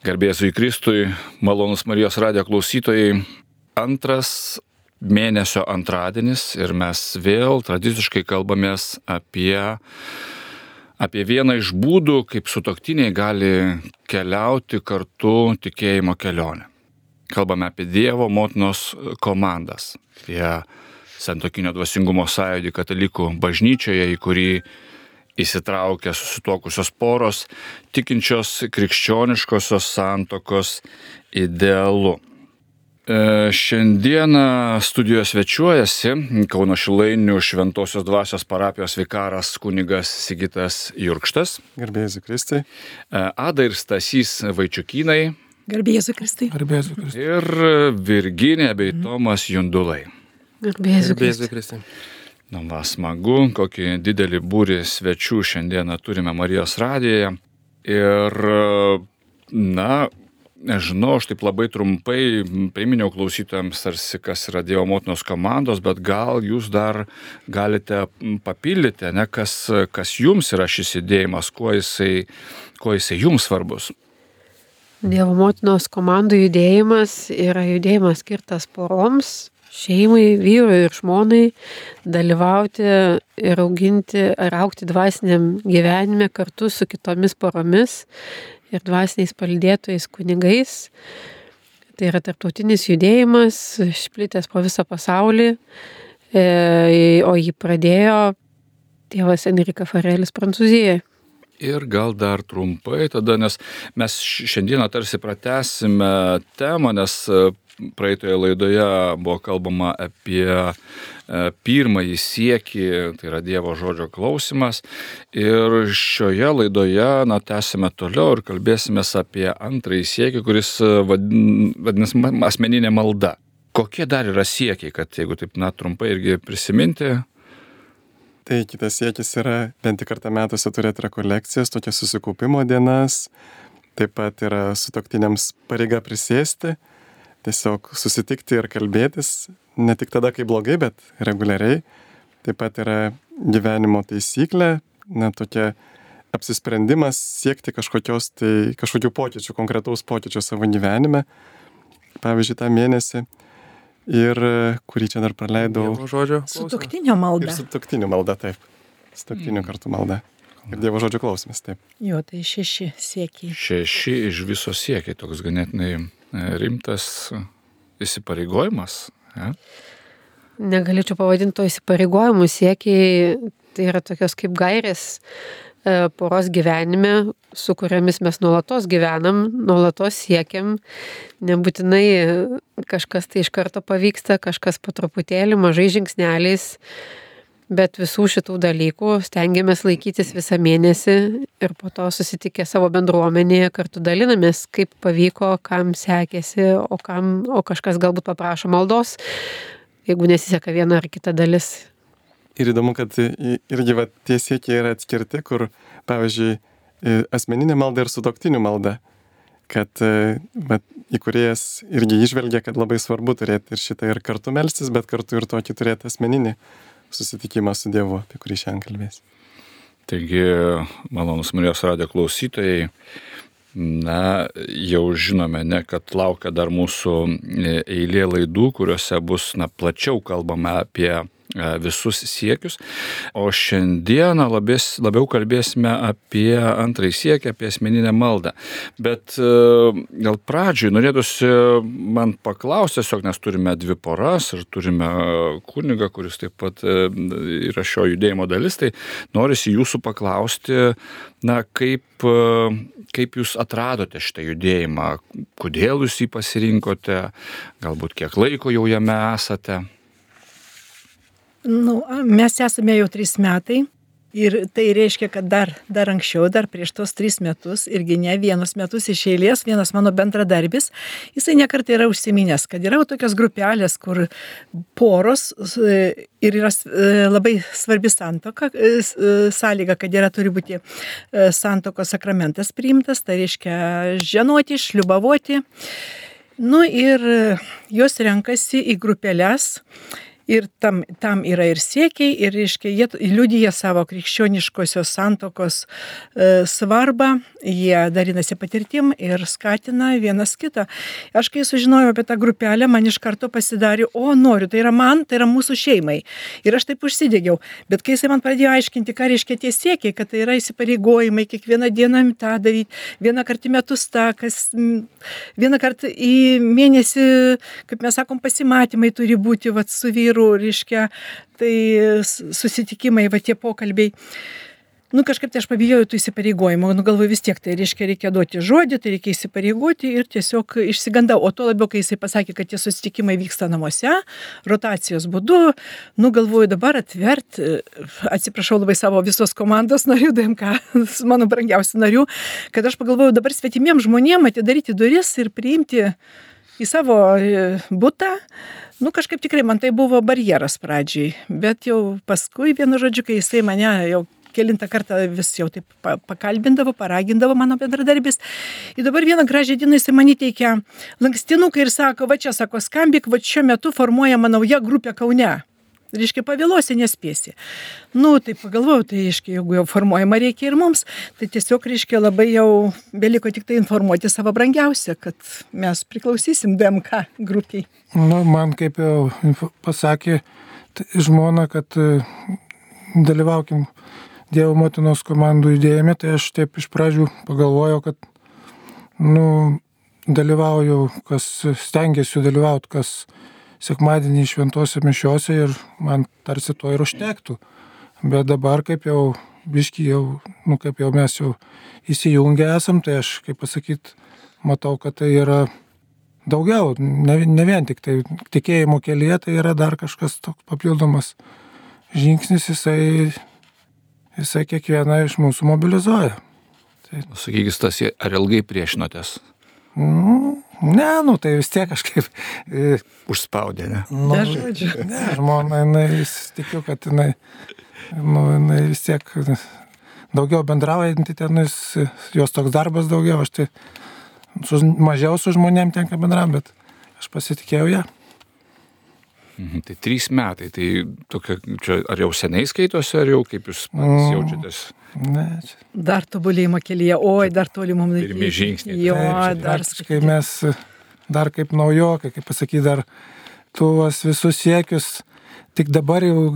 Garbėsiu į Kristui, malonus Marijos radio klausytojai. Antras mėnesio antradienis ir mes vėl tradiciškai kalbamės apie, apie vieną iš būdų, kaip sutoktiniai gali keliauti kartu tikėjimo kelionę. Kalbame apie Dievo motinos komandas, apie Santokinio dvasingumo sąjūdį katalikų bažnyčioje, į kurį įsitraukia susituokusios poros, tikinčios krikščioniškosios santokos idealu. E, šiandieną studijoje svečiuojasi Kauno Šilainių Šventojios dvasios parapijos vikaras kunigas Sigitas Jurkštas. Garbėjai Kristai. E, Ada ir Stasys Vaičiukinai. Garbėjai Kristai. Garbėjai Kristai. Ir Virginija bei Tomas Jundulai. Garbėjai Kristai. Na, va, smagu, kokį didelį būrį svečių šiandieną turime Marijos radijoje. Ir, na, nežinau, aš taip labai trumpai priminiau klausytojams, tarsi kas yra Dievo motinos komandos, bet gal jūs dar galite papildyti, ne, kas, kas jums yra šis judėjimas, kuo jisai, kuo jisai jums svarbus. Dievo motinos komandų judėjimas yra judėjimas skirtas poroms, šeimai, vyrui ir žmonai dalyvauti ir auginti ar aukti dvasiniam gyvenime kartu su kitomis poromis ir dvasiniais palidėtojais kunigais. Tai yra tarptautinis judėjimas, išplitęs po visą pasaulį, e, o jį pradėjo tėvas Enrika Farelis Prancūzijoje. Ir gal dar trumpai tada, nes mes šiandieną tarsi pratesime temą, nes praeitoje laidoje buvo kalbama apie e, pirmąjį siekį, tai yra Dievo žodžio klausimas. Ir šioje laidoje, na, tęsime toliau ir kalbėsime apie antrąjį siekį, kuris e, vadinasi asmeninė malda. Kokie dar yra siekiai, kad jeigu taip, na, trumpai irgi prisiminti, Tai kitas siekis yra bent kartą metuose turėti rekolekcijas, tokias susikaupimo dienas. Taip pat yra sutoktiniams pareiga prisėsti, tiesiog susitikti ir kalbėtis, ne tik tada, kai blogai, bet reguliariai. Taip pat yra gyvenimo taisyklė, na tokia apsisprendimas siekti kažkokios, tai kažkokių pokyčių, konkretaus pokyčių savo gyvenime. Pavyzdžiui, tą mėnesį. Ir kurį čia dar praleidau. Dievo žodžio. Sutoktinio malda. Ir sutoktinio malda, taip. Sutoktinio kartu malda. Ir Dievo žodžio klausimas, taip. Jo, tai šeši siekiai. Šeši iš viso siekiai, toks ganėtinai rimtas įsipareigojimas. Ja? Negalėčiau pavadinti to įsipareigojimu siekiai, tai yra tokios kaip gairės e, poros gyvenime, su kuriamis mes nuolatos gyvenam, nuolatos siekiam. Nebūtinai kažkas tai iš karto pavyksta, kažkas po truputėlį, mažai žingsneliais bet visų šitų dalykų stengiamės laikytis visą mėnesį ir po to susitikę savo bendruomenėje kartu dalinamės, kaip pavyko, kam sekėsi, o, kam, o kažkas galbūt paprašo maldos, jeigu nesiseka viena ar kita dalis. Ir įdomu, kad irgi va, tie siekiai yra atskirti, kur, pavyzdžiui, asmeninė malda ir sutoktinių malda kad va, įkurėjas irgi išvelgia, kad labai svarbu turėti ir šitą ir kartu melstis, bet kartu ir tokį turėti asmeninį susitikimą su Dievu, apie kurį šiandien kalbės. Taigi, malonus Marijos radio klausytojai, na, jau žinome, ne, kad laukia dar mūsų eilė laidų, kuriuose bus, na, plačiau kalbama apie E, visus siekius. O šiandieną labės, labiau kalbėsime apie antrąjį siekį, apie asmeninę maldą. Bet e, gal pradžiui norėtųsi man paklausti, tiesiog nes turime dvi poras ir turime kunigą, kuris taip pat e, yra šio judėjimo dalis, tai norisi jūsų paklausti, na, kaip, kaip jūs atradote šitą judėjimą, kodėl jūs jį pasirinkote, galbūt kiek laiko jau jame esate. Nu, mes esame jau trys metai ir tai reiškia, kad dar, dar anksčiau, dar prieš tos tris metus, irgi ne vienus metus iš eilės, vienas mano bendradarbis, jisai nekartai yra užsiminęs, kad yra tokios grupelės, kur poros e, ir yra e, labai svarbi santoka, e, sąlyga, kad yra turi būti santokos sakramentas priimtas, tai reiškia žinoti, šliubavoti. Nu ir jos renkasi į grupelės Ir tam, tam yra ir siekiai, ir, reiškia, jie liudyja savo krikščioniškosios santokos e, svarbą, jie dalinasi patirtim ir skatina vienas kitą. Aš kai sužinojau apie tą grupelę, man iš karto pasidarė, o noriu, tai yra man, tai yra mūsų šeimai. Ir aš taip užsidėgiau. Bet kai jisai man pradėjo aiškinti, ką reiškia tie siekiai, kad tai yra įsipareigojimai, kiekvieną dieną tą daryti, vieną kartą į metus tą, kas vieną kartą į mėnesį, kaip mes sakom, pasimatymai turi būti vat, su vyru, reiškia, tai susitikimai, va tie pokalbiai nu kažkaip tai aš pabijojau tų įsipareigojimų nu galvoju vis tiek tai reiškia reikia duoti žodį tai reikia įsipareigoti ir tiesiog išsigandau. O tuo labiau kai jisai pasakė kad tie susitikimai vyksta namuose rotacijos būdu nu galvoju dabar atvert atsiprašau labai savo visos komandos narių dmk mano brangiausių narių kad aš pagalvojau dabar svetimiem žmonėm atidaryti duris ir priimti į savo e, butą. Nu kažkaip tikrai man tai buvo barjeras pradžiai bet jau paskui vienu žodžiu kai jisai mane jau kelintą kartą vis jau taip pa pakalbindavo paragindavo mano bendradarbis. Ir dabar vieną gražią dieną jisai man įteikia lankstinuką ir sako va čia sako skambink vat šiuo metu formuojama nauja grupė kaune. Reiškia pavėluosi nespėsi. Nu tai pagalvojau tai reiškia jeigu jau formuojama reikia ir mums tai tiesiog reiškia labai jau beliko tiktai informuoti savo brangiausią kad mes priklausysim dmk grupei nu man kaip jau pasakė žmona kad e, dalyvaukim Dievo motinos komandų judėjime, tai aš taip iš pradžių pagalvojau, kad, nu, dalyvauju, kas stengiasi dalyvauti, kas sekmadienį šventose mišiose ir man tarsi to ir užtektų. Bet dabar, kaip jau biški jau, nu, kaip jau mes jau įsijungę esam, tai aš, kaip pasakyti, matau, kad tai yra daugiau, ne, ne vien tik tai tikėjimo kelyje, tai yra dar kažkas toks papildomas žingsnis, jisai jisai kiekvieną iš mūsų mobilizuoja. Tai... Sakykis, tas, ar ilgai priešinotės? Mm, ne, nu tai vis tiek kažkaip. E, Užspaudė, ne? Nu, ne, žmona, jinai, tikiu, kad jinai, nu, jinai vis tiek daugiau bendraujanti ten, jis, jos toks darbas daugiau, aš tai su, mažiau su žmonėm tenka bendrauti, bet aš pasitikėjau ją. Mhm, tai trys metai, tai tokia, čia, ar jau seniai skaitosi, ar jau kaip jūs mm. jaučiatės? Ne. Dar tobulėjimo kelyje, oi, dar toli mums reikia. Pirmie žingsniai. Jo, Taip, dar kai mes dar kaip naujokai, kaip pasakyti, dar tuos visus siekius tik dabar jau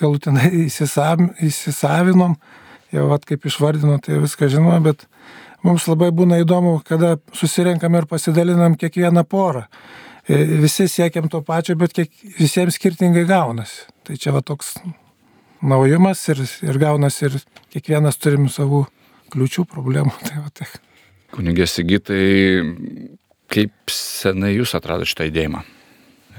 galutinai įsisav, įsisavinom, jau vat, kaip išvardino, tai viską žinoma, bet mums labai būna įdomu, kada susirenkam ir pasidalinam kiekvieną porą. E, visi siekiam to pačio, bet kiek, visiems skirtingai gaunasi. Tai čia va toks naujumas ir, ir gaunasi ir kiekvienas turim savų kliučių, problemų. Tai va, tai. Kunigė Sigitai, kaip senai jūs atradote šitą idėjimą?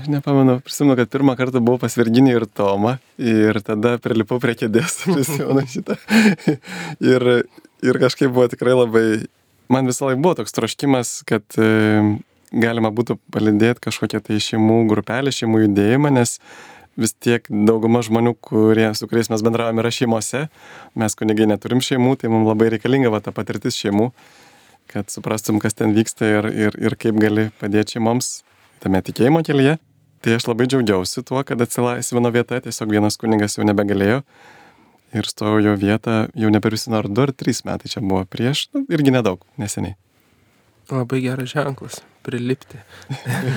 Aš nepamenu, prisimenu, kad pirmą kartą buvau pas Virginį ir Tomą ir tada prilipau prie kėdės, prisimenu šitą. ir, ir kažkaip buvo tikrai labai, man visą laiką buvo toks troškimas, kad galima būtų palidėti kažkokią tai šeimų grupelę, šeimų judėjimą, nes vis tiek dauguma žmonių, kurie, su kuriais mes bendravome, yra šeimose. Mes kunigai neturim šeimų, tai mums labai reikalinga va, ta patirtis šeimų, kad suprastum, kas ten vyksta ir, ir, ir kaip gali padėti šeimoms tame tikėjimo kelyje. Tai aš labai džiaugiausi tuo, kad atsilaisvino vieta, tiesiog vienas kunigas jau nebegalėjo. Ir stojau jo vietą, jau neberusin ar du ar trys metai čia buvo prieš, nu, irgi nedaug, neseniai. Labai geras ženklas prilipti.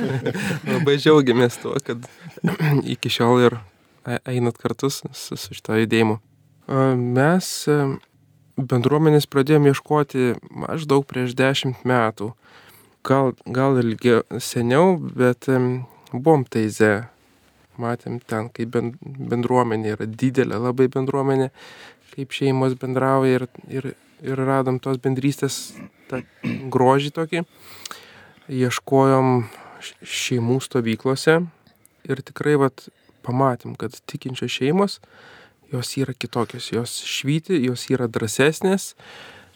Labai džiaugiamės tuo, kad iki šiol ir e, einat kartus su, su šito judėjimu. Mes e, bendruomenės pradėjome ieškoti maždaug prieš dešimt metų. Gal, gal ilgiau seniau, bet buvom teize. Matėm ten, kaip bendruomenė yra didelė, labai bendruomenė, kaip šeimos bendrauja ir, ir, ir radom tos bendrystės tą grožį tokį ieškojom šeimų stovyklose ir tikrai vat, pamatėm, kad tikinčios šeimos, jos yra kitokios, jos švyti, jos yra drąsesnės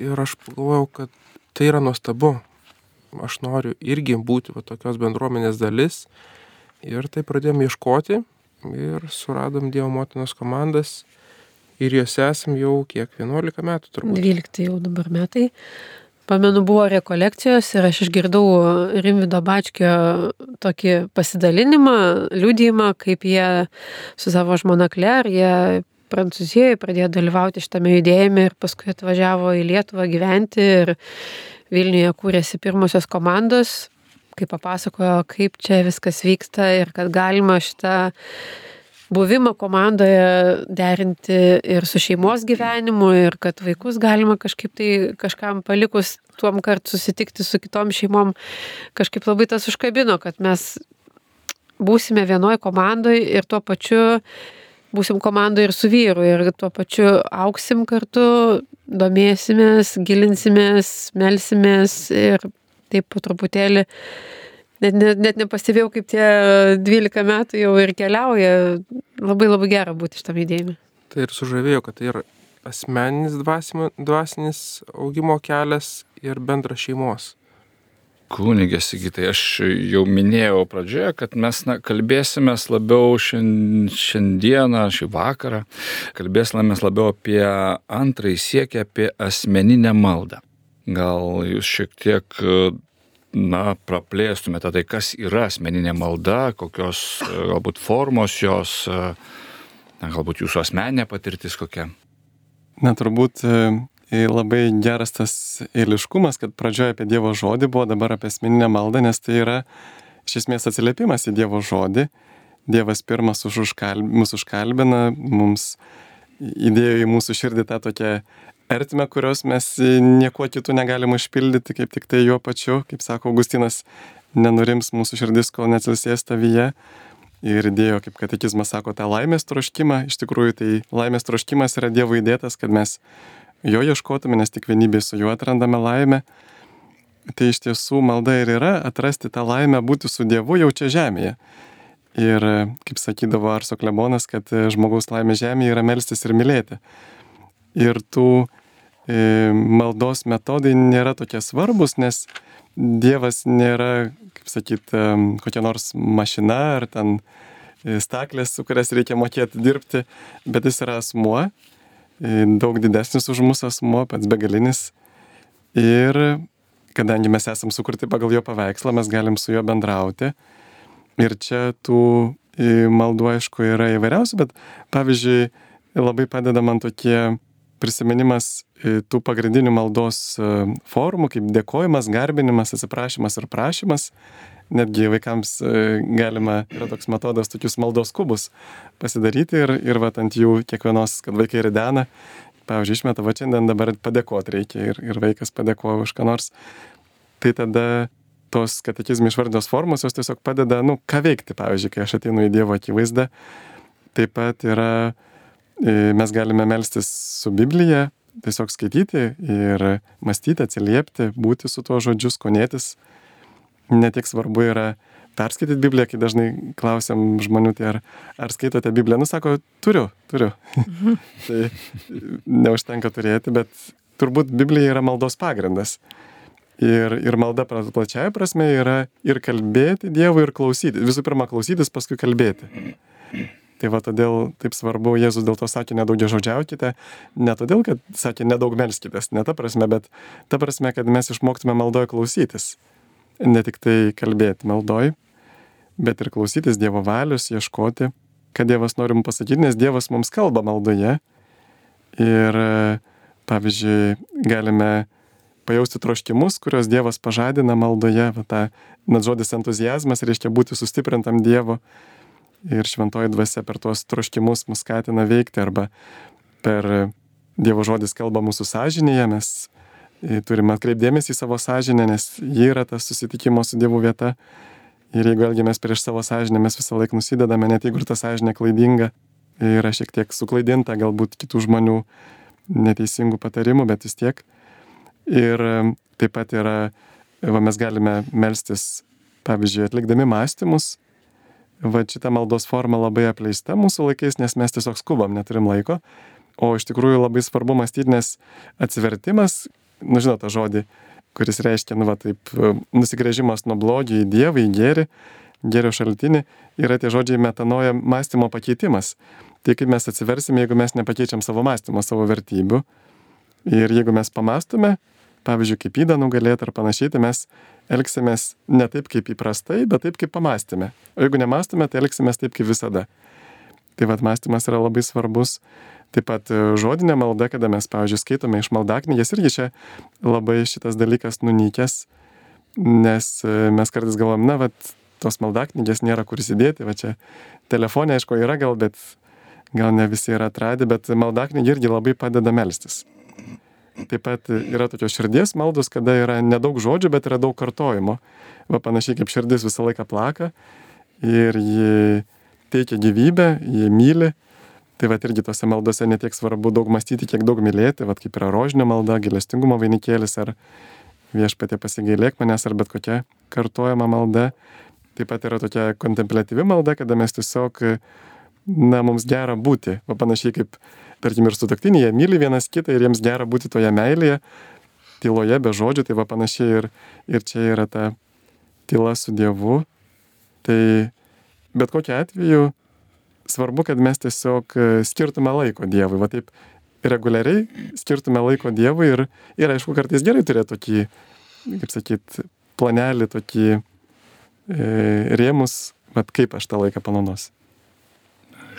ir aš pagalvojau, kad tai yra nuostabu. Aš noriu irgi būti va, tokios bendruomenės dalis ir tai pradėjome ieškoti ir suradom Dievo motinos komandas ir juose esam jau kiek 11 metų turbūt. 12 jau dabar metai pamenu, buvo rekolekcijos ir aš išgirdau Rimvido Bačkio tokį pasidalinimą, liūdėjimą, kaip jie su savo žmona Kler, jie Prancūzijoje pradėjo dalyvauti šitame judėjime ir paskui atvažiavo į Lietuvą gyventi ir Vilniuje kūrėsi pirmosios komandos, kaip papasakojo, kaip čia viskas vyksta ir kad galima šitą buvimą komandoje derinti ir su šeimos gyvenimu, ir kad vaikus galima kažkaip tai kažkam palikus tuom kart susitikti su kitom šeimom, kažkaip labai tas užkabino, kad mes būsime vienoje komandoje ir tuo pačiu būsim komandoje ir su vyru ir tuo pačiu auksim kartu, domėsimės, gilinsimės, melsimės ir taip po truputėlį net, net, net nepastebėjau, kaip tie 12 metų jau ir keliauja. Labai labai gera būti šitam judėjimui. Tai ir sužavėjo, kad tai yra asmeninis dvasinis augimo kelias ir bendras šeimos. Kūnigė Sigitai, aš jau minėjau pradžioje, kad mes na, kalbėsime labiau šiandieną, šį vakarą, kalbėsime labiau apie antrąjį siekį, apie asmeninę maldą. Gal jūs šiek tiek na, praplėstumėte tai, kas yra asmeninė malda, kokios galbūt formos jos, na, galbūt jūsų asmeninė patirtis kokia? Na, turbūt labai geras tas eiliškumas, kad pradžioje apie Dievo žodį buvo, dabar apie asmeninę maldą, nes tai yra iš esmės atsiliepimas į Dievo žodį. Dievas pirmas už užkalb, mus užkalbina, mums įdėjo į mūsų širdį tą tokią ertmę, kurios mes niekuo kitų negalim užpildyti, kaip tik tai juo pačiu, kaip sako Augustinas, nenurims mūsų širdis, kol neatsilsės tavyje. Ir įdėjo, kaip katekizmas sako, tą laimės troškimą. Iš tikrųjų, tai laimės troškimas yra Dievo įdėtas, kad mes jo ieškotume, nes tik vienybėje su juo atrandame laimę. Tai iš tiesų malda ir yra atrasti tą laimę būti su Dievu jau čia žemėje. Ir kaip sakydavo Arso Klebonas, kad žmogaus laimė žemėje yra melstis ir mylėti. Ir tų e, maldos metodai nėra tokie svarbus, nes Dievas nėra, kaip sakyt, e, kokia nors mašina ar ten e, staklės, su kurias reikia mokėti dirbti, bet jis yra asmuo, daug didesnis už mūsų asmo, pats begalinis. Ir kadangi mes esam sukurti pagal jo paveikslą, mes galim su juo bendrauti. Ir čia tų maldų aišku yra įvairiausių, bet pavyzdžiui, labai padeda man tokie prisiminimas tų pagrindinių maldos formų, kaip dėkojimas, garbinimas, atsiprašymas ir prašymas netgi vaikams e, galima, yra toks metodas, tokius maldos kubus pasidaryti ir, ir va ant jų kiekvienos, kad vaikai ridena, pavyzdžiui, išmeta, va šiandien dabar padėkoti reikia ir, ir vaikas padėkoja už ką nors. Tai tada tos katekizmų išvardios formos jos tiesiog padeda, nu, ką veikti, pavyzdžiui, kai aš ateinu į Dievo akivaizdą. Taip pat yra, e, mes galime melstis su Biblija, tiesiog skaityti ir mąstyti, atsiliepti, būti su tuo žodžiu, skonėtis netiek svarbu yra perskaityti Bibliją, kai dažnai klausiam žmonių, tai ar, ar skaitote Bibliją, nu sako, turiu, turiu. Mhm. tai neužtenka turėti, bet turbūt Biblija yra maldos pagrindas. Ir, ir malda plačiaja prasme yra ir kalbėti Dievui, ir klausyti. Visų pirma, klausytis, paskui kalbėti. Tai va todėl taip svarbu, Jėzus dėl to sakė, nedaugia žodžiaukite, ne todėl, kad sakė, nedaug melskitės, ne ta prasme, bet ta prasme, kad mes išmoktume maldoje klausytis ne tik tai kalbėti maldoj, bet ir klausytis Dievo valius, ieškoti, ką Dievas nori mums pasakyti, nes Dievas mums kalba maldoje. Ir pavyzdžiui, galime pajausti troškimus, kuriuos Dievas pažadina maldoje, va, ta net žodis entuzijazmas reiškia būti sustiprintam Dievo. Ir šventoji dvasia per tuos troškimus mus skatina veikti arba per Dievo žodis kalba mūsų sąžinėje, mes turime atkreipdėmėsi į savo sąžinę, nes ji yra tas susitikimo su Dievu vieta. Ir jeigu elgiamės prieš savo sąžinę, mes visą laiką nusidedame, net jeigu ir ta sąžinė klaidinga, yra šiek tiek suklaidinta, galbūt kitų žmonių neteisingų patarimų, bet vis tiek. Ir taip pat yra, va, mes galime melstis, pavyzdžiui, atlikdami mąstymus. Va šita maldos forma labai apleista mūsų laikais, nes mes tiesiog skubam, neturim laiko. O iš tikrųjų labai svarbu mąstyti, nes atsivertimas nu žinot tą žodį, kuris reiškia, nu va taip, nusigrėžimas nuo blogio į Dievą, į gėrį, gėrio šaltinį, yra tie žodžiai metanoja mąstymo pakeitimas. Tai kaip mes atsiversime, jeigu mes nepakeičiam savo mąstymo, savo vertybių. Ir jeigu mes pamastume, pavyzdžiui, kaip įdą nugalėti ar panašiai, tai mes elgsimės ne taip kaip įprastai, bet taip kaip pamastėme. O jeigu nemastume, tai elgsimės taip kaip visada. Tai vad mąstymas yra labai svarbus. Taip pat e, žodinė malda, kada mes, pavyzdžiui, skaitome iš maldaknygės, irgi čia labai šitas dalykas nunykęs, nes e, mes kartais galvom, na, vad, tos maldaknygės nėra kur įsidėti, va čia telefonė, aišku, yra gal, bet gal ne visi yra atradę, bet maldaknygė irgi labai padeda melstis. Taip pat yra tokios širdies maldos, kada yra nedaug žodžių, bet yra daug kartojimo. Va panašiai kaip širdis visą laiką plaka ir ji teikia gyvybę, ji myli. Tai va irgi tose maldose netiek svarbu daug mąstyti, kiek daug mylėti, va kaip yra rožinio malda, gilestingumo vainikėlis ar viešpatė pasigailėk manęs ar bet kokia kartojama malda. Taip pat yra tokia kontemplatyvi malda, kada mes tiesiog, na, mums gera būti. Va panašiai kaip tarkim ir sutuoktiniai, jie myli vienas kitą ir jiems gera būti toje meilėje, tyloje, be žodžių, tai va panašiai ir, ir čia yra ta tyla su Dievu. Tai bet kokiu atveju svarbu, kad mes tiesiog skirtume laiko Dievui, va taip reguliariai skirtume laiko Dievui ir, ir aišku, kartais gerai turėti tokį, kaip sakyt, planelį, tokį e, rėmus, bet kaip aš tą laiką panaudosiu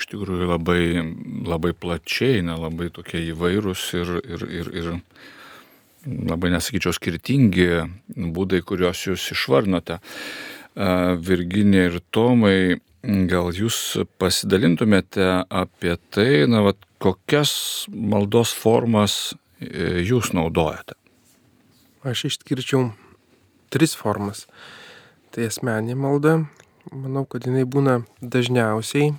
iš tikrųjų labai, labai plačiai, na, labai tokie įvairūs ir, ir, ir, ir labai nesakyčiau skirtingi būdai, kuriuos jūs išvarnote. Virginija ir Tomai, gal jūs pasidalintumėte apie tai, na, vat, kokias maldos formas e, jūs naudojate? Aš išskirčiau tris formas. Tai asmeninė malda, manau, kad jinai būna dažniausiai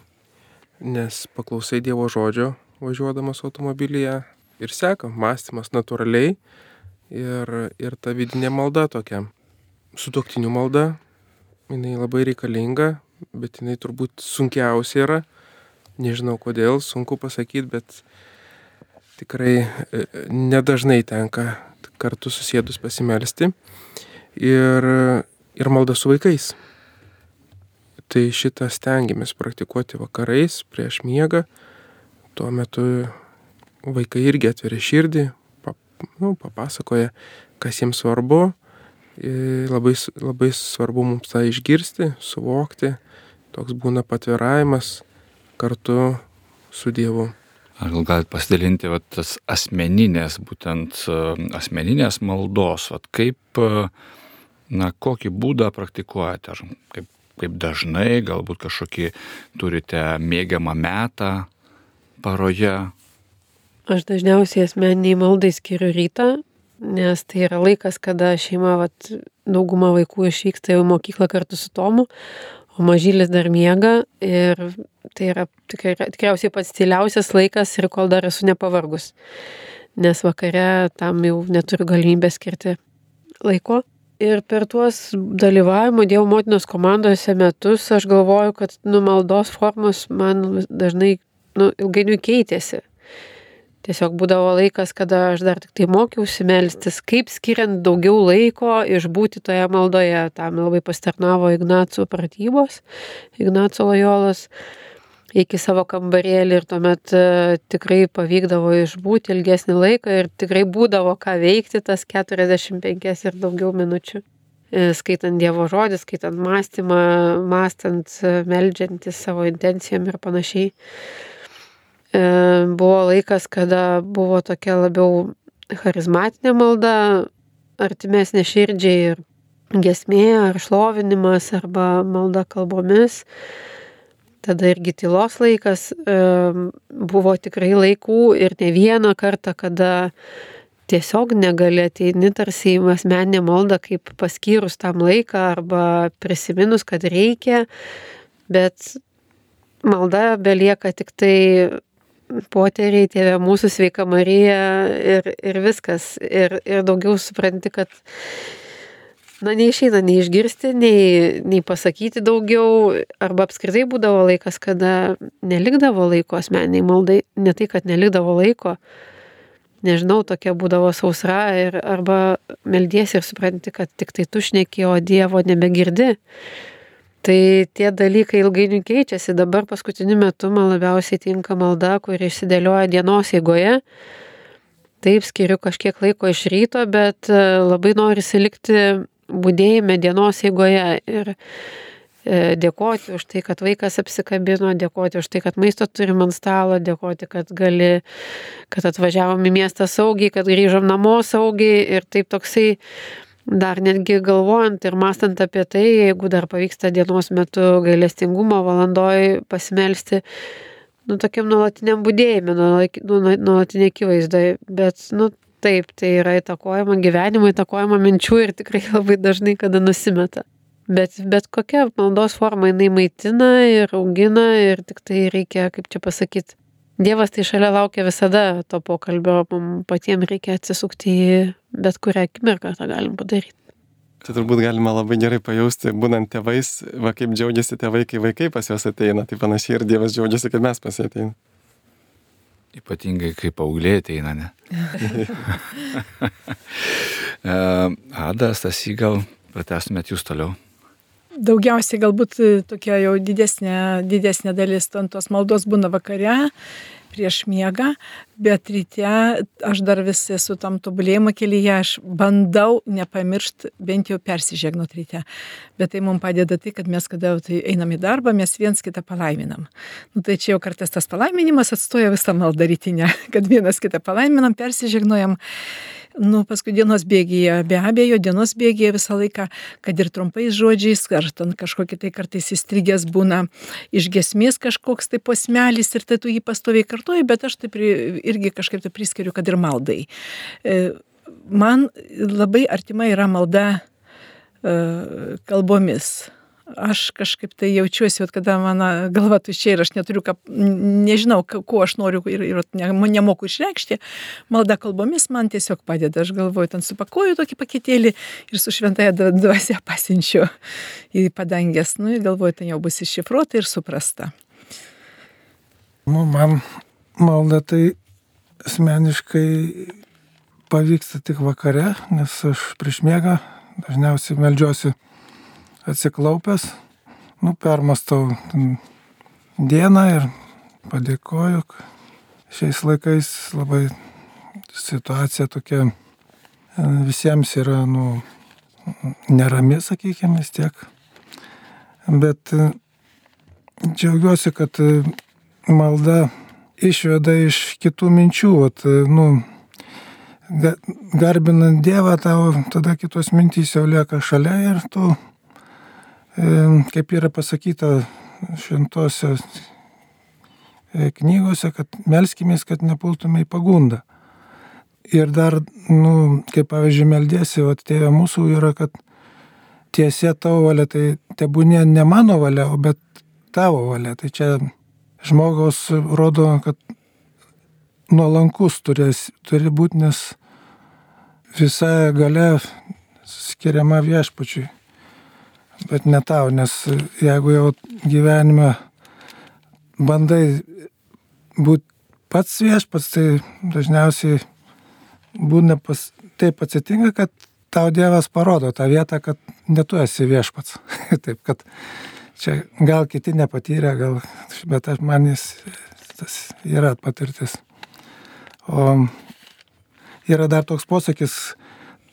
nes paklausai Dievo žodžio važiuodamas automobilyje ir seka mąstymas natūraliai ir, ir ta vidinė malda tokia. Sutoktinių malda, jinai labai reikalinga, bet jinai turbūt sunkiausia yra. Nežinau kodėl, sunku pasakyti, bet tikrai e, nedažnai tenka kartu susėdus pasimelsti. Ir, ir malda su vaikais. Tai šitą stengiamės praktikuoti vakarais prieš miegą. Tuo metu vaikai irgi atveria širdį, pap, nu, papasakoja, kas jiems svarbu. Ir labai, labai svarbu mums tą išgirsti, suvokti. Toks būna patviravimas kartu su Dievu. Ar gal galite pasidalinti vat, tas asmeninės, būtent asmeninės maldos, vat, kaip, na, kokį būdą praktikuojate, ar kaip kaip dažnai, galbūt kažkokį turite mėgiamą metą paroje? Aš dažniausiai asmeniniai maldai skiriu rytą, nes tai yra laikas, kada šeima, vat, dauguma vaikų išvyksta į mokyklą kartu su Tomu, o mažylis dar miega ir tai yra tikrai, tikriausiai pats stiliausias laikas ir kol dar esu nepavargus, nes vakare tam jau neturiu galimybę skirti laiko. Ir per tuos dalyvavimo Dievo motinos komandose metus aš galvoju, kad nu, maldos formos man dažnai nu, ilgainiui keitėsi. Tiesiog būdavo laikas, kada aš dar tik tai mokiausi melstis, kaip skiriant daugiau laiko išbūti toje maldoje. Tam labai pastarnavo Ignaco pratybos, Ignaco Lojolas iki savo kambarėlį ir tuomet e, tikrai pavykdavo išbūti ilgesnį laiką ir tikrai būdavo ką veikti tas 45 ir daugiau minučių. E, skaitant Dievo žodį, skaitant mąstymą, mąstant, e, meldžiantis savo intencijom ir panašiai. Buvo laikas, kada buvo tokia labiau charizmatinė malda, artimesnė širdžiai ir gesmė ar šlovinimas arba malda kalbomis tada irgi tylos laikas, buvo tikrai laikų ir ne vieną kartą, kada tiesiog negali ateini tarsi į asmeninę maldą, kaip paskyrus tam laiką arba prisiminus, kad reikia, bet malda belieka tik tai poteriai, tėvė mūsų sveika Marija ir, ir viskas. Ir, ir daugiau supranti, kad na, neišeina nei išgirsti, nei, nei pasakyti daugiau, arba apskritai būdavo laikas, kada nelikdavo laiko asmeniai maldai, ne tai, kad nelikdavo laiko, nežinau, tokia būdavo sausra ir arba meldiesi ir supranti, kad tik tai tu šneki, o Dievo nebegirdi. Tai tie dalykai ilgainiui keičiasi. Dabar paskutiniu metu man labiausiai tinka malda, kuri išsidėlioja dienos eigoje taip skiriu kažkiek laiko iš ryto, bet e, labai norisi likti būdėjime dienos eigoje ir e, dėkoti už tai, kad vaikas apsikabino, dėkoti už tai, kad maisto turim ant stalo, dėkoti, kad gali, kad atvažiavom į miestą saugiai, kad grįžom namo saugiai ir taip toksai dar netgi galvojant ir mastant apie tai, jeigu dar pavyksta dienos metu gailestingumo valandoj pasimelsti, nu, tokiam nuolatiniam būdėjimui, nuolatinė akivaizdai, bet, nu, taip, tai yra įtakojama gyvenimo, įtakojama minčių ir tikrai labai dažnai kada nusimeta. Bet, bet kokia maldos forma jinai maitina ir augina ir tik tai reikia, kaip čia pasakyti, Dievas tai šalia laukia visada to pokalbio, mums patiems reikia atsisukti į bet kurią akimirką, tą galim padaryti. Tai turbūt galima labai gerai pajausti, būnant tėvais, va kaip džiaugiasi tėvai, kai vaikai pas juos ateina, tai panašiai ir Dievas džiaugiasi, kad mes pas jį ateina. Ypatingai kaip paauglė ateina, ne? E, Ada, Stasy, gal pratestumėt jūs toliau? Daugiausiai galbūt tokia jau didesnė, didesnė dalis tos maldos būna vakare prieš miegą, bet ryte aš dar vis esu tam tobulėjimo kelyje, aš bandau nepamiršti bent jau persižegnot ryte. Bet tai mums padeda tai, kad mes, kada tai einam į darbą, mes viens kitą palaiminam. Nu, tai čia jau kartais tas palaiminimas atstoja visą maldą rytinę, kad vienas kitą palaiminam, persižegnojam nu, paskui dienos bėgyje, be abejo, dienos bėgyje visą laiką, kad ir trumpais žodžiais, ar ten kažkokie tai kartais įstrigęs būna iš gesmės kažkoks tai posmelis ir tai tu jį pastoviai kartuoji, bet aš taip irgi kažkaip tai priskiriu, kad ir maldai. E, man labai artima yra malda e, kalbomis aš kažkaip tai jaučiuosi, kad kada mano galva tuščia ir aš neturiu, ką, nežinau, ko aš noriu ir, ir ne, nemoku išreikšti, malda kalbomis man tiesiog padeda. Aš galvoju, ten supakuoju tokį paketėlį ir su šventąją dvasia pasinčiu į padangęs. Nu, ir galvoju, ten jau bus iššifruota ir suprasta. Nu, man malda tai asmeniškai pavyksta tik vakare, nes aš prieš miegą dažniausiai melžiuosi atsiklaupęs, nu, permastau dieną ir padėkoju. Šiais laikais labai situacija tokia e, visiems yra, nu, nerami, sakykime, vis tiek. Bet e, džiaugiuosi, kad e, malda išveda iš kitų minčių. Vat, nu, garbinant Dievą, tau tada kitos mintys jau lieka šalia ir tu kaip yra pasakyta šventosios e, knygose, kad melskimės, kad nepultume į pagundą. Ir dar, nu, kaip pavyzdžiui, meldėsi, o tėvė mūsų yra, kad tiesia tavo valia, tai tebūnė ne mano valia, o bet tavo valia. Tai čia žmogaus rodo, kad nuolankus turės, turi būti, nes visa gale skiriama viešpačiui bet ne tau, nes jeigu jau gyvenime bandai būti pats viešpats, tai dažniausiai būna pas, taip atsitinka, kad tau Dievas parodo tą vietą, kad netu esi viešpats. taip, kad čia gal kiti nepatyrė, gal, bet aš manis tas yra patirtis. O yra dar toks posakis,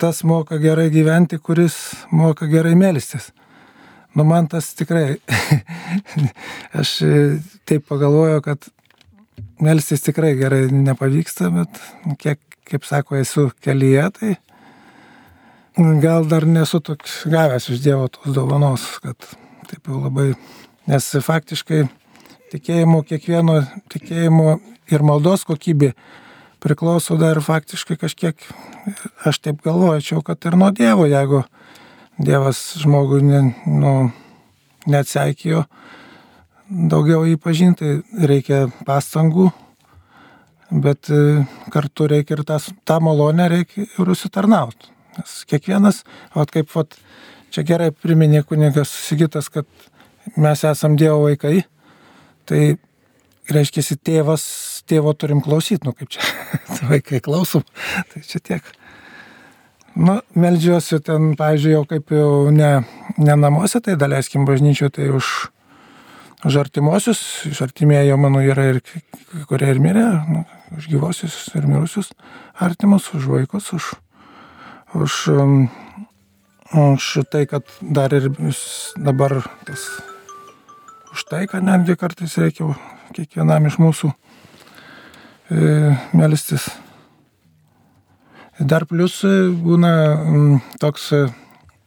tas moka gerai gyventi, kuris moka gerai melstis. Nu, man tas tikrai, aš e, taip pagalvoju, kad melstis tikrai gerai nepavyksta, bet kiek, kaip sako, esu kelyje, tai gal dar nesu toks gavęs iš Dievo tos dovanos, kad taip jau labai, nes faktiškai tikėjimo, kiekvieno tikėjimo ir maldos kokybė priklauso dar faktiškai kažkiek, aš taip galvočiau, kad ir nuo Dievo, jeigu Dievas žmogui ne, nu, neatseikėjo daugiau jį pažinti, reikia pastangų, bet e, kartu reikia ir tas, tą malonę reikia ir užsitarnauti. Nes kiekvienas, o kaip vat, čia gerai priminė kunigas Sigitas, kad mes esam Dievo vaikai, tai reiškia, tėvas, tėvo turim klausyti, nu kaip čia, vaikai klausom, tai čia tiek. Nu, meldžiuosi ten, pavyzdžiui, jau kaip jau ne, ne namuose, tai daleiskim bažnyčio, tai už už artimuosius, iš artimieji mano yra ir kurie ir mirė, nu, už gyvosius ir mirusius artimus, už vaikus, už, už, um, už tai, kad dar ir dabar tas, už tai, kad netgi kartais reikia kiekvienam iš mūsų e, melstis. Dar plus būna m, toks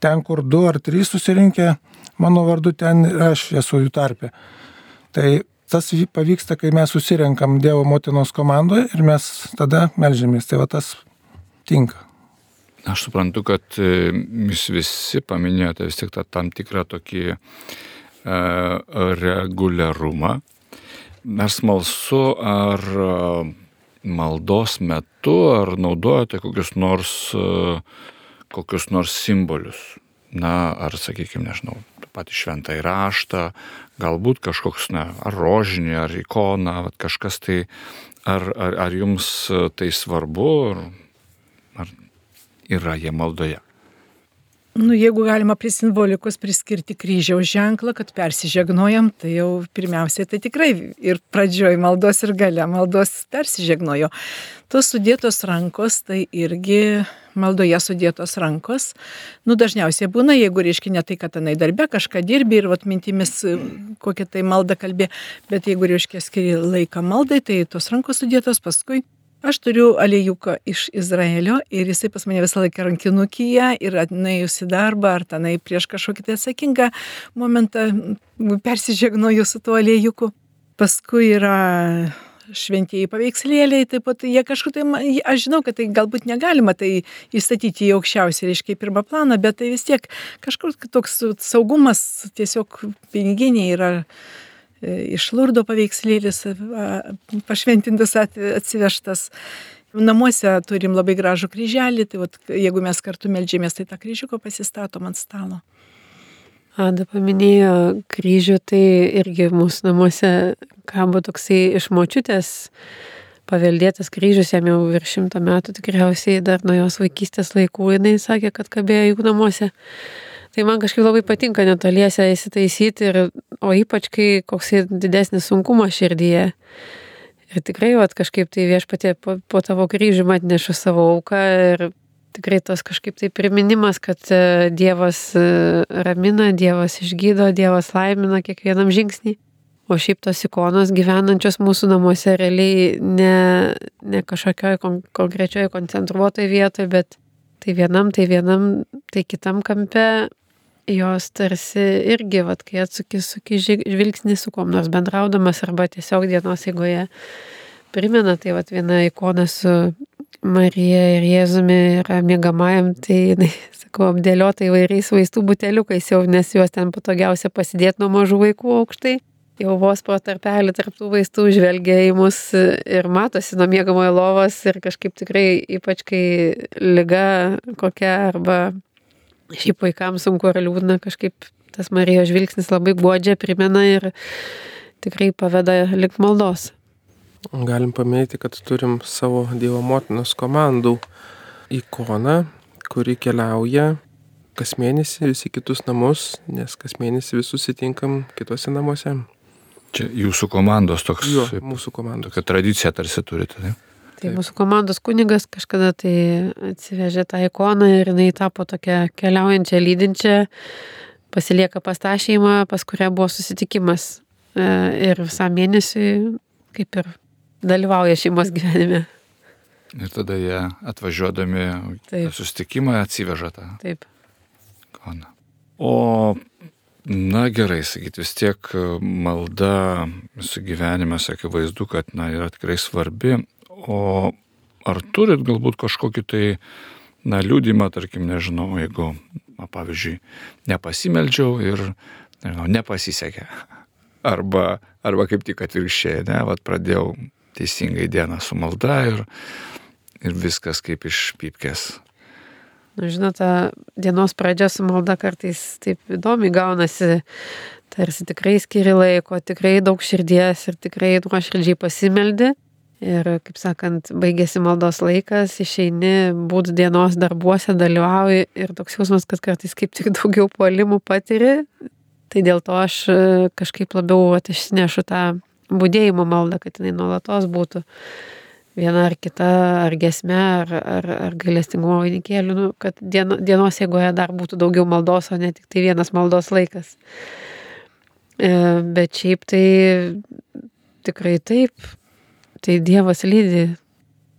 ten, kur du ar trys susirinkę, mano vardu ten aš esu jų tarpe. Tai tas pavyksta, kai mes susirenkam Dievo motinos komandoje ir mes tada melžiamės. Tai va tas tinka. Aš suprantu, kad e, jūs visi paminėjote vis tik tą tam tikrą tokį e, reguliarumą. Ar smalsu, ar e, maldos metu, ar naudojate kokius nors, e, kokius nors simbolius? Na, ar, sakykime, nežinau, patį šventą įraštą, galbūt kažkoks, na, ar rožinį, ar ikoną, kažkas tai, ar, ar, ar jums tai svarbu, ar, ar yra jie maldoje? Nu, jeigu galima prie simbolikos priskirti kryžiaus ženklą, kad persižegnojam, tai jau pirmiausiai tai tikrai ir pradžioj maldos ir gale maldos persižegnojo. Tos sudėtos rankos, tai irgi maldoje sudėtos rankos. Nu, dažniausiai būna, jeigu reiškia ne tai, kad tenai darbe kažką dirbi ir vat, mintimis kokią tai maldą kalbė, bet jeigu reiškia skiri laiką maldai, tai tos rankos sudėtos paskui Aš turiu aliejuką iš Izraelio ir jisai pas mane visą laiką rankinukyje ir atnaėjus į darbą ar tenai prieš kažkokį tai atsakingą momentą persižegnoju su tuo aliejuku. Paskui yra šventieji paveikslėliai, taip pat jie kažkur tai, aš žinau, kad tai galbūt negalima tai įstatyti į aukščiausią, reiškia, pirmą planą, bet tai vis tiek kažkur toks saugumas tiesiog piniginiai yra iš Lurdo paveikslėlis pašventintas atsivežtas. Namuose turim labai gražų kryželį, tai vat, jeigu mes kartu melžiamės, tai tą kryžiuką pasistatom ant stalo. Ada paminėjo kryžių, tai irgi mūsų namuose kabo toksai iš močiutės paveldėtas kryžius, jam jau virš šimto metų tikriausiai dar nuo jos vaikystės laikų jinai sakė, kad kabėjo jų namuose. Tai man kažkaip labai patinka netoliese įsitaisyti, ir, o ypač kai koks didesnis sunkumas širdyje. Ir tikrai, vat, kažkaip tai viešpatė po, po tavo kryžių atnešu savo auką ir tikrai tas kažkaip tai priminimas, kad e, Dievas e, ramina, Dievas išgydo, Dievas laimina kiekvienam žingsnį. O šiaip tos ikonos gyvenančios mūsų namuose realiai ne, ne kažkokioj kon konkrečioje koncentruotoje vietoje, bet tai vienam, tai vienam, tai kitam kampe jos tarsi irgi, vat, kai atsuki, suki žvilgsnį su kom nors bendraudamas arba tiesiog dienos eigoje primena, tai vat, viena ikona su Marija ir Jėzumi yra mėgamajam, tai, jinai, sakau, apdėliota įvairiais vaistų buteliukais jau, nes juos ten patogiausia pasidėti nuo mažų vaikų aukštai. Jau vos pro tarpelį tarptų vaistų žvelgia į mus ir matosi nuo mėgamojo lovos ir kažkaip tikrai, ypač kai lyga kokia arba Šiaip vaikams sunku ar liūdna, kažkaip tas Marijos žvilgsnis labai godžia, primena ir tikrai paveda lik maldos. Galim paminėti, kad turim savo Dievo motinos komandų ikoną, kuri keliauja kas mėnesį visi kitus namus, nes kas mėnesį vis susitinkam kitose namuose. Čia jūsų komandos toks. Jo, mūsų komandos. Tokia tradicija tarsi turite, ne? Tai mūsų komandos kunigas kažkada tai atsivežė tą ikoną ir jinai tapo tokia keliaujančia, lydinčia, pasilieka pas tą šeimą, pas kurią buvo susitikimas. E, ir visą mėnesį kaip ir dalyvauja šeimos gyvenime. Ir tada jie atvažiuodami Taip. susitikimą atsiveža tą. Taip. Ikoną. O Na gerai, sakyt, vis tiek malda visų gyvenimas, akivaizdu, kad na, yra tikrai svarbi, O ar turit galbūt kažkokį tai, na, liūdimą, tarkim, nežinau, jeigu, na, pavyzdžiui, nepasimeldžiau ir, nežinau, nepasisekė. Arba, arba kaip tik atvirkščiai, ne, vad pradėjau teisingai dieną su malda ir, ir viskas kaip iš pypkės. Na, žinote, dienos pradžia su malda kartais taip įdomi gaunasi, tarsi tikrai skiri laiko, tikrai daug širdies ir tikrai nuoširdžiai pasimeldi. Ir, kaip sakant, baigėsi maldos laikas, išeini, būt dienos darbuose, dalyvauji ir toks jausmas, kad kartais kaip tik daugiau puolimų patiri, Tai dėl to aš e, kažkaip labiau išsinešu tą būdėjimo maldą, kad jinai nuolatos būtų viena ar kita, ar gesme, ar, ar, ar galestingumo vainikėliu, nu, kad dieno, dienos jėgoje dar būtų daugiau maldos, o ne tik tai vienas maldos laikas. E, bet šiaip tai tikrai taip, tai Dievas lydi.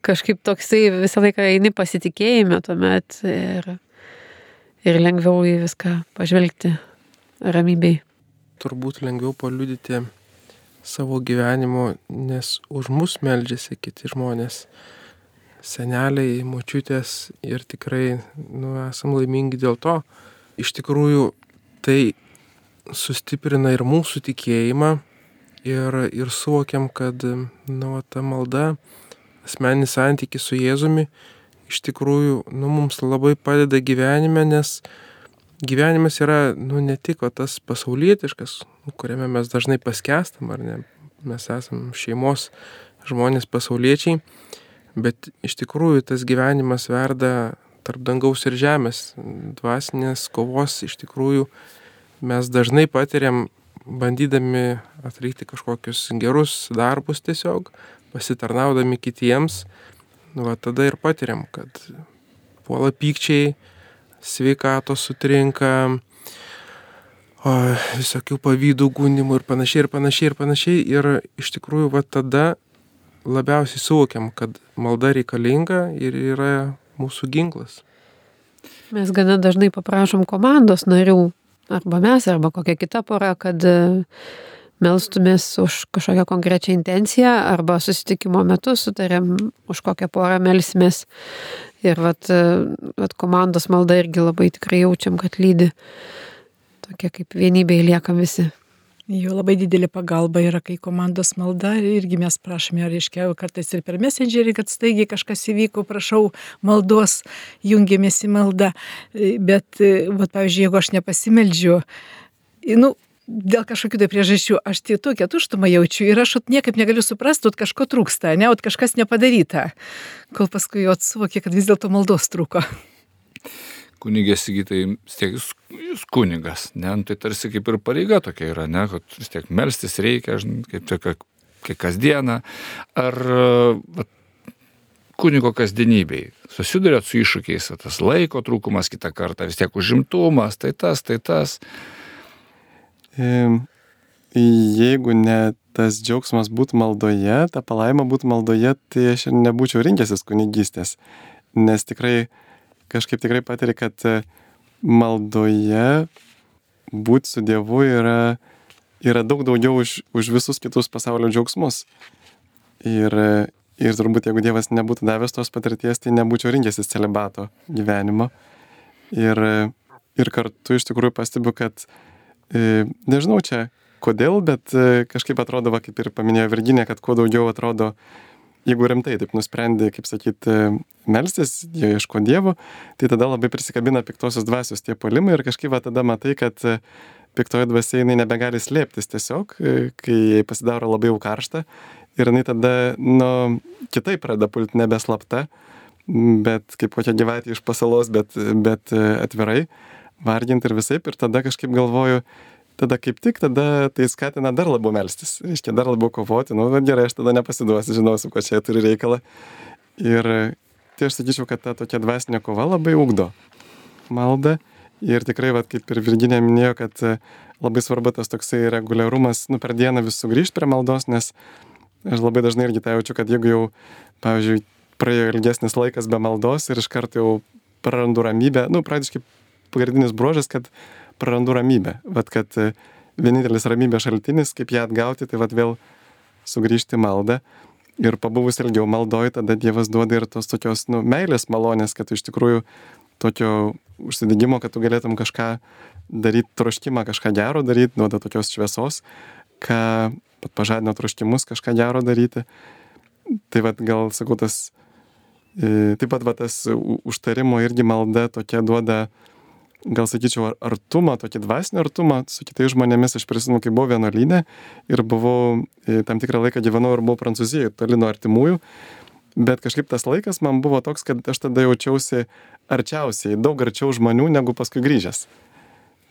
Kažkaip toksai visą laiką eini pasitikėjime tuomet ir, ir lengviau į viską pažvelgti ramybei. Turbūt lengviau paliudyti savo gyvenimo, nes už mus meldžiasi kiti žmonės, seneliai, močiutės ir tikrai nu, esam laimingi dėl to. Iš tikrųjų, tai sustiprina ir mūsų tikėjimą ir, ir suvokiam, kad nu, ta malda, asmeninis santykis su Jėzumi iš tikrųjų nu, mums labai padeda gyvenime, nes gyvenimas yra nu, ne tik tas pasaulietiškas, kuriame mes dažnai paskestam, ar ne, mes esam šeimos žmonės pasauliečiai, bet iš tikrųjų tas gyvenimas verda tarp dangaus ir žemės, dvasinės kovos iš tikrųjų mes dažnai patiriam bandydami atlikti kažkokius gerus darbus tiesiog, pasitarnaudami kitiems, nu, va, tada ir patiriam, kad puola pykčiai, sveikatos sutrinka, o, visokių pavydų gundimų ir panašiai, ir panašiai, ir panašiai. Ir iš tikrųjų, va tada labiausiai suvokiam, kad malda reikalinga ir yra mūsų ginklas. Mes gana dažnai paprašom komandos narių, arba mes, arba kokia kita pora, kad e, melstumės už kažkokią konkrečią intenciją, arba susitikimo metu sutarėm, už kokią porą melsimės. Ir vat, e, vat komandos malda irgi labai tikrai jaučiam, kad lydi. Tokie kaip vienybėje liekam visi. Jo labai didelė pagalba yra, kai komandos malda irgi mes prašome, reiškia, kartais ir per messengerį, kad staigiai kažkas įvyko, prašau maldos, jungiamės į maldą. Bet, vat, pavyzdžiui, jeigu aš nepasimeldžiu, nu, dėl kažkokių tai priežasčių, aš tai tokią tuštumą jaučiu ir aš niekaip negaliu suprasti, kad kažko trūksta, ne, kad kažkas nepadaryta, kol paskui jau atsuvokė, kad vis dėlto maldos trūko kunigė Sigitai, vis tiek jūs, jūs kunigas, ne, nu, tai tarsi kaip ir pareiga tokia yra, ne, kad vis tiek melstis reikia, kaip tokia, kaip kasdieną, ar va, kunigo kasdienybei susidurėt su iššūkiais, tas laiko trūkumas kitą kartą, vis tiek užimtumas, tai tas, tai tas. Jeigu ne tas džiaugsmas būtų maldoje, ta palaima būtų maldoje, tai aš ir nebūčiau rinkęsis kunigystės, nes tikrai kažkaip tikrai patiri, kad e, maldoje būti su Dievu yra, yra daug daugiau už, už visus kitus pasaulio džiaugsmus. Ir, e, ir turbūt jeigu Dievas nebūtų davęs tos patirties, tai nebūčiau rinkęsis celibato gyvenimo. Ir, e, ir kartu iš tikrųjų pastebiu, kad nežinau čia kodėl, bet kažkaip atrodo, va, kaip ir paminėjo Virginė, kad kuo daugiau atrodo jeigu rimtai taip nusprendi, kaip sakyti, melstis, jo ieško Dievo, tai tada labai prisikabina piktosios dvasios tie polimai ir kažkaip va, tada matai, kad e, piktoji dvasia jinai nebegali slėptis tiesiog, e, kai jai pasidaro labai jau karšta ir jinai tada, nu, kitaip pradeda pulti nebeslapta, bet kaip kokia gyvatė iš pasalos, bet, bet e, atvirai, varginti ir visai, ir tada kažkaip galvoju, tada kaip tik tada tai skatina dar labiau melstis, reiškia dar labiau kovoti, nu gerai, aš tada nepasiduosiu, žinosiu, ko čia turi reikalą. Ir tai aš sakyčiau, kad ta tokia dvasinė kova labai ugdo maldą. Ir tikrai, vat, kaip ir Virginė minėjo, kad e, labai svarbu tas toksai reguliarumas, nu per dieną vis sugrįžti prie maldos, nes aš labai dažnai irgi tą jaučiu, kad jeigu jau, pavyzdžiui, praėjo ilgesnis laikas be maldos ir iš karto jau prarandu ramybę, nu, praktiškai pagrindinis bruožas, kad prarandu ramybę. Vat kad e, vienintelis ramybės šaltinis, kaip ją atgauti, tai vat vėl sugrįžti maldą. Ir pabuvus ilgiau maldoj, tada Dievas duoda ir tos tokios, nu, meilės malonės, kad iš tikrųjų tokio užsidėgymo, kad tu galėtum kažką daryti, troškimą kažką gero daryti, duoda tokios šviesos, ką pažadina troškimus kažką gero daryti. Tai vad gal, sakau, tas, e, taip pat va, tas užtarimo irgi malda tokia duoda, gal sakyčiau, artumą, tokį dvasinį artumą su kitais žmonėmis. Aš prisimenu, kai buvau vienuolynė ir buvau e, tam tikrą laiką gyvenau ir buvau Prancūzijoje, toli nuo artimųjų. Bet kažkaip tas laikas man buvo toks, kad aš tada jaučiausi arčiausiai, daug arčiau žmonių negu paskui grįžęs.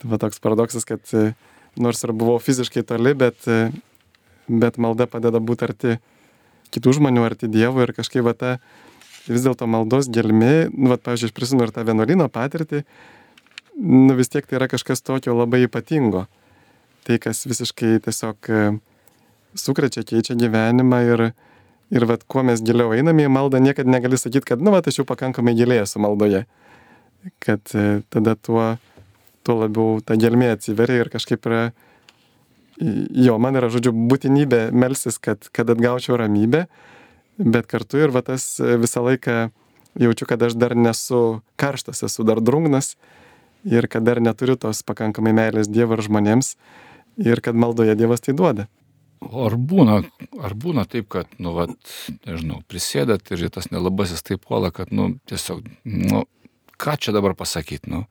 Tai va toks paradoksas, kad e, nors ir buvau fiziškai toli, bet, bet malda padeda būti arti kitų žmonių, arti Dievo ir kažkaip va ta vis dėlto maldos gelmi, nu, va, pavyzdžiui, aš prisimenu ir tą vienuolino patirtį, nu, vis tiek tai yra kažkas tokio labai ypatingo. Tai, kas visiškai tiesiog e, sukrečia, keičia gyvenimą ir, ir vat, kuo mes giliau einame į maldą, niekada negali sakyti, kad, nu, va, aš jau pakankamai giliai esu maldoje. Kad e, tada tuo, tuo labiau ta gelmė atsiveria ir kažkaip yra, jo, man yra, žodžiu, būtinybė melsis, kad, kad atgaučiau ramybę, bet kartu ir va tas e, visą laiką jaučiu, kad aš dar nesu karštas, esu dar drungnas ir kad dar neturiu tos pakankamai meilės Dievo ir žmonėms ir kad maldoje Dievas tai duoda. Ar būna, ar būna taip, kad, nu, vat, nežinau, prisėdat ir tas nelabasis taip puola, kad, nu, tiesiog, nu, ką čia dabar pasakyti, nu.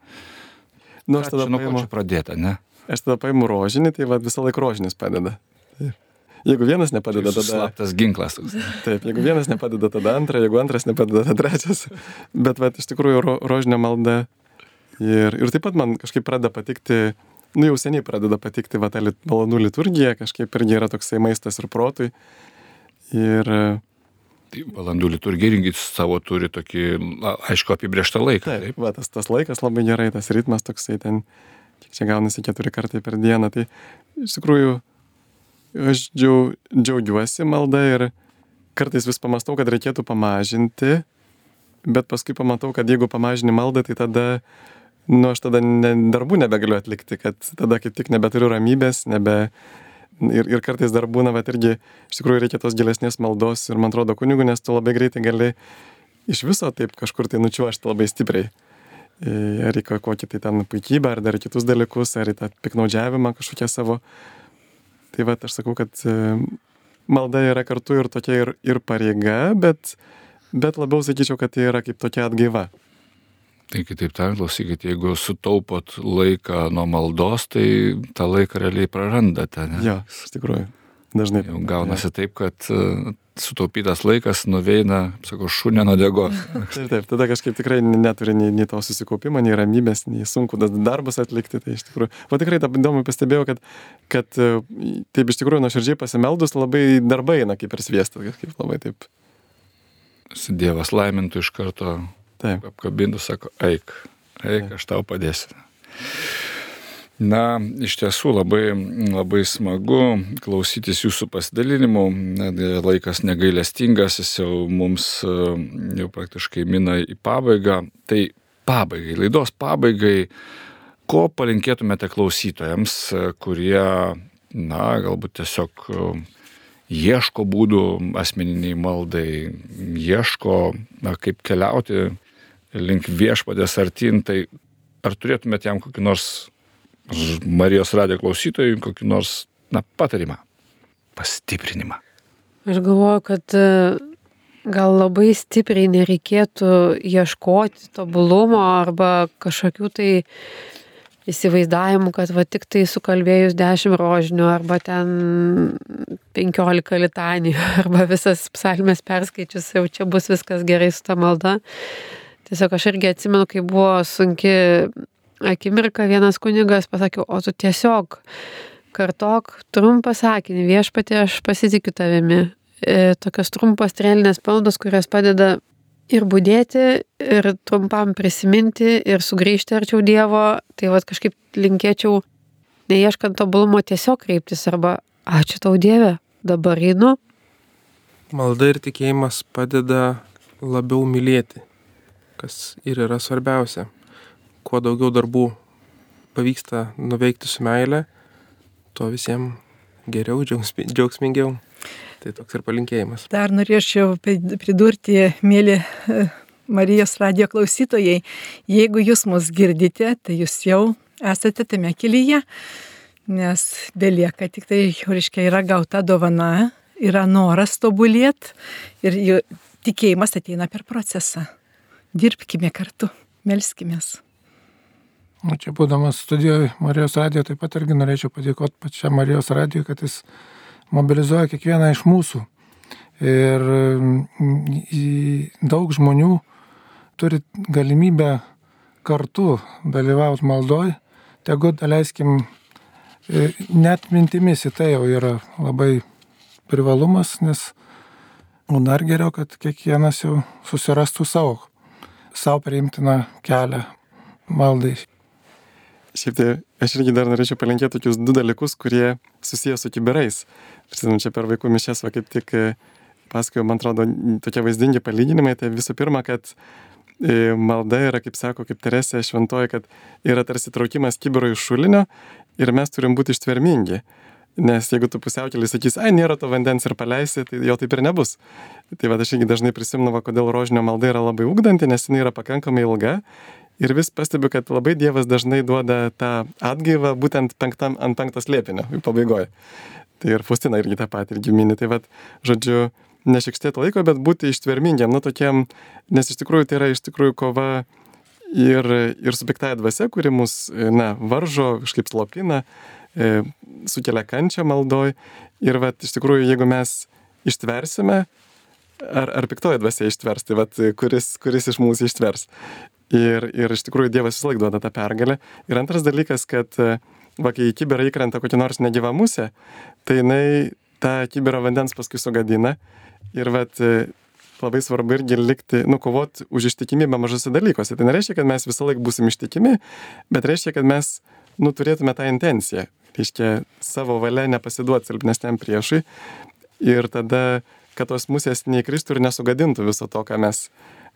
Nu, aš tada čia, nu, paimu, pradėta, ne? aš tada paimu rožinį, tai va visą laiką rožinis padeda. Taip. Jeigu vienas nepadeda, Jūsų tada... Slaptas ginklas. Taip, jeigu vienas nepadeda, tada antra, jeigu antras nepadeda, tada trečias. Bet, va, iš tikrųjų, ro, rožinė malda. Ir, ir taip pat man kažkaip pradeda patikti, nu jau seniai pradeda patikti, va, ta lit, malonų liturgija, kažkaip irgi yra toksai maistas ir protui. Ir Tai valandų liturgija irgi savo turi tokį, aišku, apibrieštą laiką. taip, va, tas, tas laikas labai gerai, tas ritmas toksai ten, kiek čia gaunasi keturi kartai per dieną. Tai iš tikrųjų, aš džiau, džiaugiuosi malda ir kartais vis pamastau, kad reikėtų pamažinti, bet paskui pamatau, kad jeigu pamažini maldą, tai tada, nu, aš tada ne, darbų nebegaliu atlikti, kad tada kaip tik nebeturiu ramybės, nebe... Ir, ir kartais dar būna, bet irgi iš tikrųjų reikia tos gilesnės maldos ir man atrodo kunigų, nes tu labai greitai gali iš viso taip kažkur tai nučiuošti labai stipriai. E, Ar į kokį tai ten puikybę, ar dar kitus dalykus, ar į tą piknaudžiavimą kažkokią savo. Tai va, aš sakau, kad e, malda yra kartu ir tokia ir, ir pareiga, bet, bet labiau sakyčiau, kad tai yra kaip tokia atgaiva. Tai kitaip tariant, klausykit, jeigu sutaupot laiką nuo maldos, tai tą laiką realiai prarandate, ne? Jo, iš tikrųjų. Dažnai. Jau gaunasi taip, kad e, sutaupytas laikas nuveina, sakau, šunė nuo degos. Taip, taip, tada kažkaip tikrai neturi nei, nei to susikaupimo, nei ramybės, nei sunku tas darbas atlikti. Tai iš tikrųjų, o tikrai tą įdomu pastebėjau, kad, kad e, taip iš tikrųjų nuoširdžiai pasimeldus labai darbai eina kaip ir sviestas, kažkaip labai taip. Dievas laimintų iš karto Taip. apkabintų, sako, eik, eik, aš tau padėsiu. Na, iš tiesų labai, labai smagu klausytis jūsų pasidalinimų. Laikas negailestingas, jis jau mums e, jau praktiškai mina į pabaigą. Tai pabaigai, laidos pabaigai, ko palinkėtumėte klausytojams, e, kurie, na, galbūt tiesiog e, ieško būdų asmeniniai maldai, ieško, na, kaip keliauti link viešpadės artin, tai ar turėtumėte jam kokį nors Marijos radijo klausytojui, kokį nors, na, patarimą, pastiprinimą? Aš galvoju, kad e, gal labai stipriai nereikėtų ieškoti tobulumo arba kažkokių tai įsivaizdavimų, kad va tik tai sukalbėjus dešimt rožinių arba ten penkiolika litanijų arba visas psalmės perskaičius jau čia bus viskas gerai su ta malda. Tiesiog aš irgi atsimenu, kai buvo sunki akimirka, vienas kunigas pasakė, o tu tiesiog kartok trumpą sakinį, viešpatė, aš pasitikiu tavimi. E, tokios trumpos trelinės paldos, kurios padeda ir būdėti, ir trumpam prisiminti, ir sugrįžti arčiau Dievo. Tai vad kažkaip linkėčiau, neieškant tobulumo, tiesiog kreiptis arba ačiū tau Dieve, dabar einu. Malda ir tikėjimas padeda labiau mylėti, kas ir yra svarbiausia. Kuo daugiau darbų pavyksta nuveikti su meile, tuo visiems geriau, džiaugsmi- džiaugsmingiau. Tai toks ir palinkėjimas. Dar norėčiau pri- pridurti, mėly e, Marijos radio klausytojai, jeigu jūs mus girdite, tai jūs jau esate tame kelyje, nes belieka tik tai, reiškia, yra gauta dovana, yra noras tobulėti ir tikėjimas ateina per procesą. Dirbkime kartu, melskimės. O čia būdamas studijoje Marijos radijo, taip pat irgi norėčiau padėkoti pačiam Marijos radijui, kad jis mobilizuoja kiekvieną iš mūsų. Ir mm, daug žmonių turi galimybę kartu dalyvauti maldoj, tegu daleiskim e, net mintimis į tai jau yra labai privalumas, nes dar geriau, kad kiekvienas jau susirastų savo, savo priimtiną kelią maldai. Šiaip tai aš irgi dar norėčiau palinkėti tokius du dalykus, kurie susijęs su kiberais. Prisimenu, čia per vaikų mišęs, va kaip tik e, pasakoju, man atrodo, tokie vaizdingi palyginimai. Tai visų pirma, kad e, malda yra, kaip sako, kaip Teresė šventoji, kad yra tarsi traukimas kibiro iš šulinio ir mes turim būti ištvermingi. Nes jeigu tu pusiaukelį sakys, ai, nėra to vandens ir paleisi, tai jo taip ir nebus. Tai va, aš irgi dažnai prisimenu, kodėl rožinio malda yra labai ugdanti, nes jinai yra pakankamai ilga Ir vis pastebiu, kad labai Dievas dažnai duoda tą atgaivą būtent penktam, ant penktos liepinio pabaigoje. Tai ir Faustina irgi tą patį irgi mini. Tai vad, žodžiu, nešikštėti laiko, bet būti ištvermingiam, nu tokiam, nes iš tikrųjų tai yra iš tikrųjų kova ir, ir su piktaja dvasia, kuri mus, na, varžo, kažkaip slopina, e, sukelia kančią maldoj. Ir vad, iš tikrųjų, jeigu mes ištversime, ar, ar piktoji dvasia ištvers, tai vad, kuris, kuris iš mūsų ištvers. Ir, ir iš tikrųjų Dievas vis laik duoda tą pergalę. Ir antras dalykas, kad e, va, kai į kiberą įkrenta kokia nors negyva musė, tai jinai tą kiberą vandens paskui sugadina. Ir vat, e, labai svarbu irgi likti, nukovoti už ištikimybę mažose dalykuose. Tai nereiškia, kad mes visą laiką busim ištikimi, bet reiškia, kad mes nu, turėtume tą intenciją. Reiškia, savo valia nepasiduoti silpnesniam priešui. Ir tada, kad tos musės neįkristų ir nesugadintų viso to, ką mes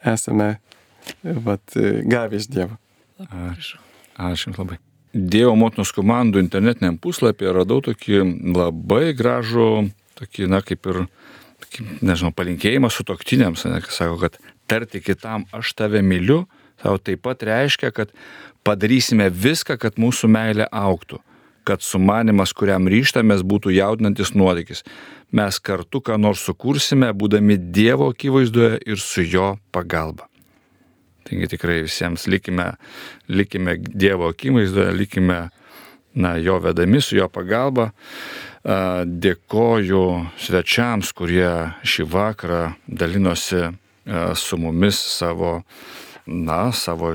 esame vat, gavę iš Dievo. Ačiū. Ačiū Jums labai. Dievo motinos komandų internetiniam puslapyje radau tokį labai gražų, tokį, na, kaip ir, tokį, nežinau, palinkėjimą su toktiniams, ne, sako, kad tarti kitam aš tave myliu, tau taip pat reiškia, kad padarysime viską, kad mūsų meilė auktų, kad sumanimas, kuriam ryštamės, būtų jaudinantis nuotykis. Mes kartu ką nors sukursime, būdami Dievo akivaizdoje ir su jo pagalba. Taigi tikrai visiems likime, likime Dievo akivaizdoje, likime na, jo vedami su jo pagalba. Dėkoju svečiams, kurie šį vakarą dalinosi su mumis savo, na, savo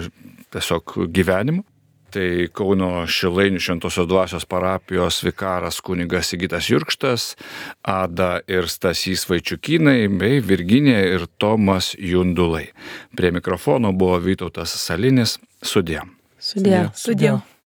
tiesiog gyvenimu. Tai Kauno Šilainių Šventosios dvasios parapijos vikaras kunigas Sigitas Jurkštas, Ada ir Stasys Vaičiukinai, bei Virginija ir Tomas Jundulai. Prie mikrofono buvo Vytautas Salinis. Sudė. Sudė. Sudėjau.